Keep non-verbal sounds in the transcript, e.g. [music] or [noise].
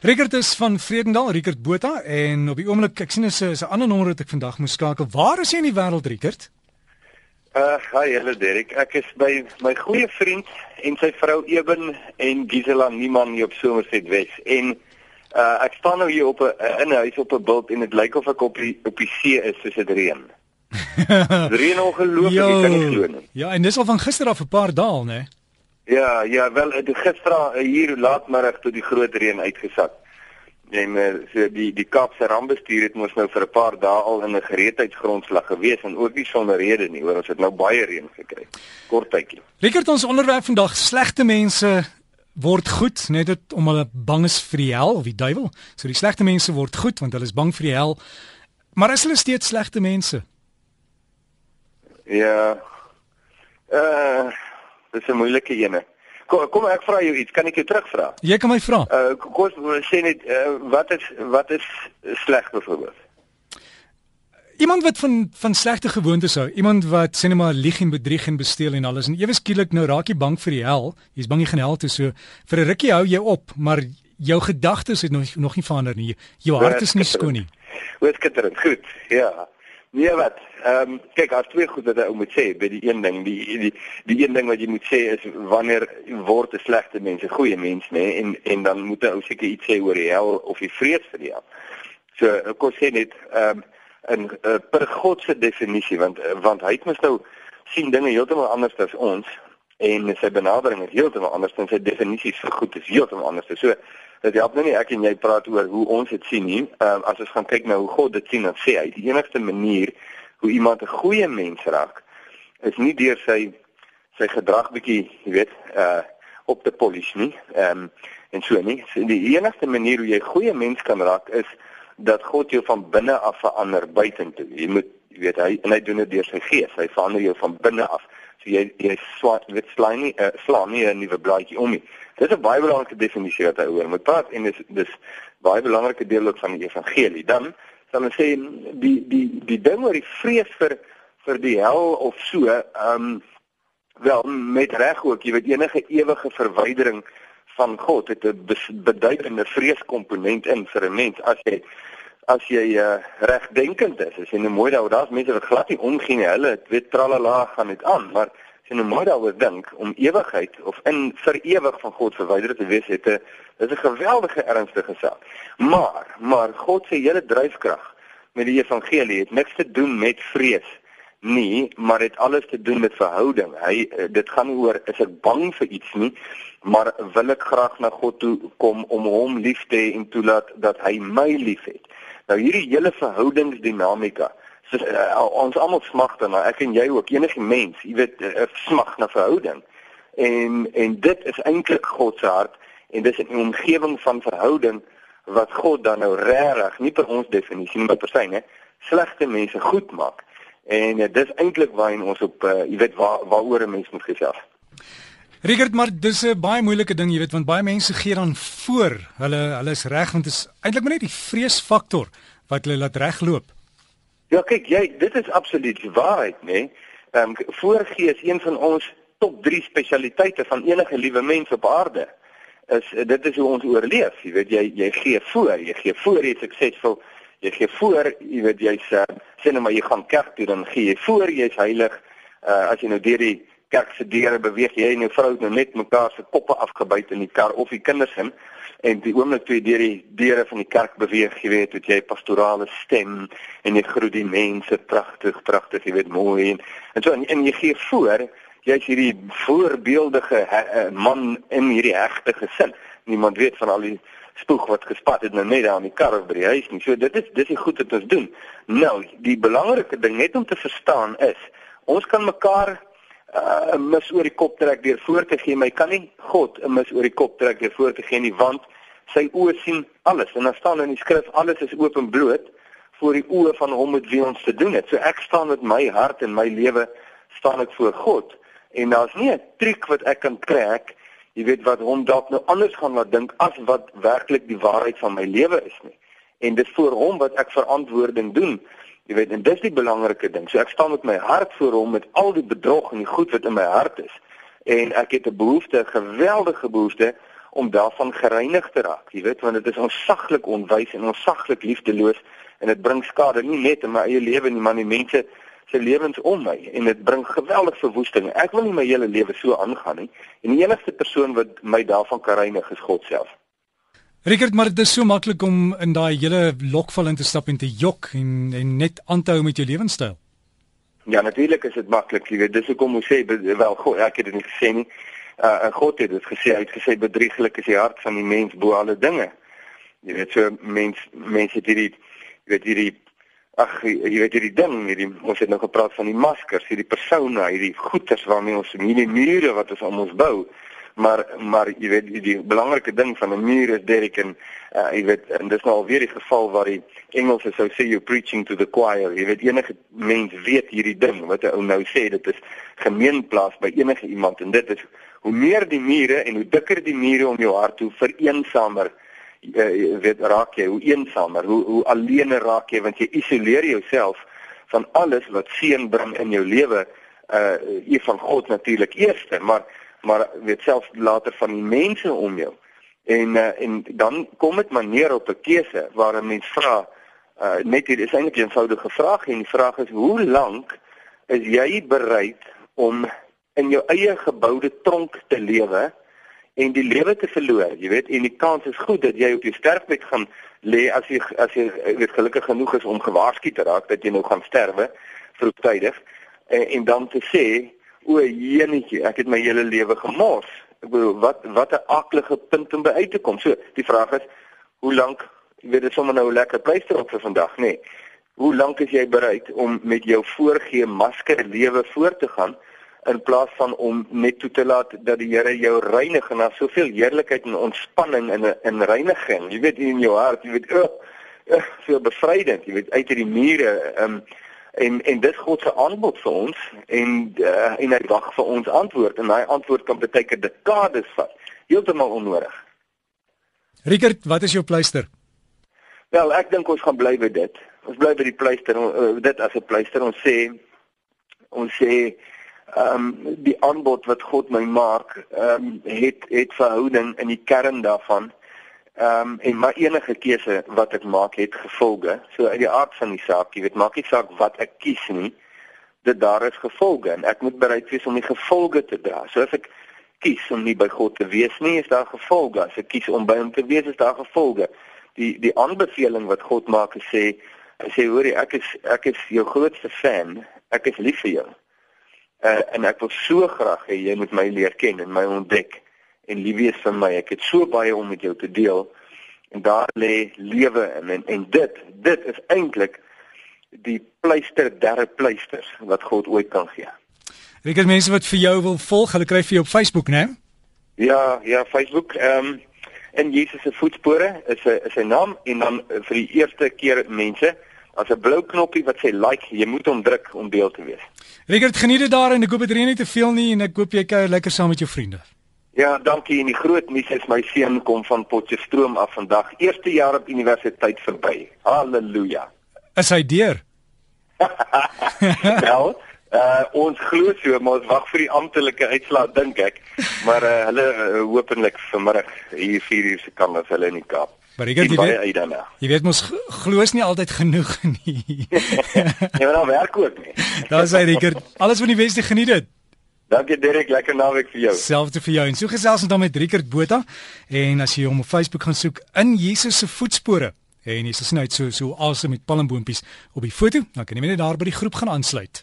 Rickert is van Vredendal, Rickert Botha en op die oomblik ek sien is 'n ander nommer wat ek vandag moet skakel. Waar is jy in die wêreld, Rickert? Uh, hi, hallo Derek. Ek is by my goeie vriend en sy vrou Eben en Gisela Niman hier op Somerset Wes en uh, ek staan nou hier op 'n in 'n huis op 'n bult en dit lyk of ek op die op die see is soos dit reën. [laughs] reën ongelooflik, ek kan nie glo nie. Ja, en dis al van gister af 'n paar dae né? Nee? Ja, ja, wel het gister eh, hier laatmiddag tot die groot reën uitgesak. En uh, so die die Kaapse rampbestuur het mos nou vir 'n paar dae al in 'n gereedheidsgrondslag gewees en ook nie sonder rede nie, hoor ons het nou baie reën gekry. Kort tydjie. Rickert ons onderwerp vandag slegte mense word goed net dit om hulle bang is vir die hel of die duiwel. So die slegte mense word goed want hulle is bang vir die hel. Maar is hulle steeds slegte mense? Ja. Uh Dis 'n moeilike ene. Kom kom ek vra jou iets, kan ek jou terugvra? Jy kan my vra. Uh kom ons sê net uh, wat is wat is sleg byvoorbeeld? Iemand wat van van slegte gewoontes hou, iemand wat sê net maar lieg en bedrieg en besteel en alles en ewe skielik nou raak jy bang vir die hel. Jy's bang jy gaan hel toe so vir 'n rukkie hou jy op, maar jou gedagtes het nog nog nie verander nie. Jou hart is nie skoon nie. Hoe skitterend. Goed. Ja. Nee wat. Ehm um, kyk, daar's twee goed wat ek moet sê by die een ding. Die die die een ding wat jy moet sê is wanneer word 'n slegte mens 'n goeie mens, nê? Nee? En en dan moet jy ou seker iets sê oor die hel of die vrees vir die hel. So kon sê net ehm um, in uh, per God se definisie want uh, want hy het mos nou sien dinge heeltemal anders as ons en sy benadering is heeltemal anders en sy definisies vir goed is heeltemal anders. So dit help nou nie ek en jy praat oor hoe ons dit sien nie. Ehm as ons gaan kyk na hoe God dit sien, dan sê hy die enigste manier hoe iemand 'n goeie mens raak is nie deur sy sy gedrag bietjie, jy weet, uh op te polish nie. Ehm um, en so nie. So die enigste manier hoe jy 'n goeie mens kan raak is dat God jou van binne af verander buitentoe. Jy moet jy weet hy en hy doen dit deur sy gees. Hy verander jou van binne af. So jy jy swat weet slaai nie uh, slaan nie 'n nuwe blaadjie om nie. Dis 'n baie belangrike definisie wat hy oor moet praat en dis dis baie belangrike deel ook van die evangelie. Dan sal ons sê die die die ding oor die vrees vir vir die hel of so, ehm um, wel met reg ook, jy weet enige ewige verwydering van God het 'n beduidende vreeskomponent in vir 'n mens as jy as jy uh, regdenkend is. As jy nou mooi daaroor, daar's mense wat glad nie omgee nie. Hulle weet tralala gaan dit aan, maar jy nou mooi daaroor dink om ewigheid of in vir ewig van God verwyder te wees het 'n is 'n geweldige ernstige saak. Maar maar God se hele dryfkrag met die evangelie het niks te doen met vrees nie, maar het alles te doen met verhouding. Hy eh, dit gaan nie oor is ek bang vir iets nie, maar wil ek graag na God toe kom om hom lief te hê en toelaat dat hy my liefhet. Nou hierdie hele verhoudingsdinamika so, uh, ons almal smag daarna ek en jy ook enige mens jy weet uh, smag na verhouding. En en dit is eintlik God se hart en dis 'n omgewing van verhouding wat God dan nou regtig nie per ons definisie maar per syne slegte mense goed maak. En uh, dis eintlik waarheen ons op uh, jy weet waar waaroor 'n mens moet gesels Rigert maar dis 'n baie moeilike ding jy weet want baie mense gee dan voor hulle hulle is reg want dit is eintlik maar net die vreesfaktor wat hulle laat regloop Ja, kyk, jy, dit is absoluut waarheid, né? Nee? Ehm um, voorgee is een van ons top 3 spesialiteite van enige liewe mens op aarde. Is dit is hoe ons oorleef, jy weet jy jy gee voor, jy gee voor jy suksesvol, jy gee voor, jy weet jy's uh, sê nou maar jy gaan kerk toe dan gee jy voor jy's heilig. Uh as jy nou deur die kerk se deure beweeg, jy en jou vrou nou net mekaar se koppe afgebyt in die kar of die kinders in en die oomblik toe jy deur die deure van die kerk beweeg, jy weet, het jy pastorale stem en jy groet die mense pragtig, pragtig, jy weet, mooi en, en so en, en jy gee voor jy's hierdie voorbeeldige he, eh, man in hierdie hegte gesin. Niemand weet van al die spoeg wat gespat het nou net daar in die kar of by die huis nie. So dit is dis die goed wat ons doen. Nou, die belangrike ding net om te verstaan is, ons kan mekaar 'n uh, mis oor die kop trek deur voor te gee, maar jy kan nie God 'n mis oor die kop trek deur voor te gee nie, want sy oë sien alles. En dan staan in die skrif alles is oop en bloot voor die oë van hom met wie ons te doen het. So ek staan met my hart en my lewe staan ek voor God. En daar's nie 'n triek wat ek kan trek, jy weet wat hom dalk nou anders gaan laat dink as wat werklik die waarheid van my lewe is nie. En dit voor hom wat ek verantwoording doen. Jy weet, en dis die belangrike ding. So ek staan met my hart voor hom met al die bedrog en die goed wat in my hart is. En ek het 'n behoefte, 'n geweldige behoefte om daarvan gereinig te raak, jy weet, want dit is onsaglik onwys en onsaglik liefdeloos en dit bring skade nie net in my eie lewe nie, maar in mense se lewens om my en dit bring geweldige verwoesting. Ek wil nie my hele lewe so aangaan nie. En die enigste persoon wat my daarvan kan reinig is God self. Richard, maar dit is so maklik om in daai hele lokval in te stap en te jok en en net aan te hou met jou lewenstyl. Ja, natuurlik is dit maklik, jy weet. Dis hoekom moet sê wel God, ek het dit nie gesê nie. Uh God het dit gesê, hy het gesê bedrieglik is die hart van die mens bo alle dinge. Jy weet so mens mense het hierdie jy weet hierdie ag jy weet hierdie ding hierdie ons het nou gepraat van die maskers hierdie persone hierdie goeders waarmee ons hierdie mure wat ons om ons bou maar maar jy weet die, die belangrike ding van 'n muur is Derek en uh, jy weet en dis nou alweer die geval waar die Engelse sou sê you preaching to the choir jy weet enige mens weet hierdie ding wat 'n ou nou sê dit is gemeenplaas by enige iemand en dit is hoe meer die mure en hoe dikker die mure om jou hart hoe vereensamer uh, weet raak jy hoe eensamer, hoe hoe alleen raak jy want jy isoleer jouself van alles wat seën bring in jou lewe. Uh jy van God natuurlik eerste, maar maar weet self later van die mense om jou. En uh, en dan kom dit maar neer op 'n keuse waar 'n mens vra uh net hier is eintlik 'n eenvoudige vraag en die vraag is hoe lank is jy bereid om in jou eie geboude tronk te lewe en die lewe te verloor. Jy weet, en die kans is goed dat jy op jou sterfbed gaan lê as jy as jy weet gelukkig genoeg is om gewaarsku te raak dat jy nou gaan sterwe vroegtydig en, en dan te sê, o, jenetjie, ek het my hele lewe gemors. Ek bedoel, wat wat 'n aklige punt om by uit te kom. So, die vraag is, hoe lank jy weet dit sommer nou 'n lekker pleister op vir vandag, nê? Nee. Hoe lank is jy bereid om met jou voorgee masker lewe voort te gaan? in plaas van om net toe te laat dat die Here jou reinig en daar soveel heerlikheid en ontspanning in 'n in reiniging. Jy weet in jou hart, jy weet, oh, oh, so bevrydend, jy weet uit hierdie mure. Um, en en dis God se aanbod vir ons en uh, en hy wag vir ons antwoord en daai antwoord kan baie keer dekades vat. Heeltemal onnodig. Richard, wat is jou pleister? Wel, ek dink ons gaan bly by dit. Ons bly by die pleister. Uh, dit as 'n pleister. Ons sê ons sê ehm um, die aanbod wat God my maak, ehm um, het het verhouding in die kern daarvan. Ehm um, en maar enige keuse wat ek maak het gevolge. So uit die aard van die saak, jy weet, maak nie saak wat ek kies nie, dit daar is gevolge en ek moet bereid wees om die gevolge te dra. So as ek kies om nie by God te wees nie, is daar gevolge. As ek kies om by hom te wees, is daar gevolge. Die die aanbeveling wat God maak sê, hy sê hoorie, ek is ek is jou grootste fan. Ek is lief vir jou uh, en ek wil so graag hê jy moet my leer ken en my ontdek en lief wees vir my. Ek het so baie om met jou te deel en daar lê lewe in en, en dit dit is eintlik die pleister derde pleisters wat God ooit kan gee. Ek het mense wat vir jou wil volg, hulle kry vir jou op Facebook, né? Ja, ja, Facebook. Ehm um, en Jesus se voetspore is 'n is 'n naam en dan vir die eerste keer mense as 'n blou knoppie wat sê like, jy moet hom druk om deel te wees. Richard, geniet dit daar en ek hoop dit reën nie te veel nie en ek hoop jy kuier lekker saam met jou vriende. Ja, dankie en die groot nuus is my seun kom van Potchefstroom af vandag. Eerste jaar op universiteit verby. Halleluja. Is hy deur? [laughs] Wel, uh, ons glo so, maar ons wag vir die amptelike uitslag dink ek. Maar uh, hulle uh, hopelik vanmiddag hier 4 uur se kant as hulle in die Kaap. Maar ek weet jy weet, jy weet mos glo is nie altyd genoeg nie. [laughs] ja, maar dan werk ook nie. [laughs] Daar sê Rickert, alles van die beste geniet dit. Dankie Derek, lekker naweek vir jou. Selfs vir jou. En so gesels ons dan met Rickert Botha en as jy hom op Facebook gaan soek in Jesus se voetspore en jy sien hy so so awesome met palmboompies op die foto, dan kan jy net daar by die groep gaan aansluit.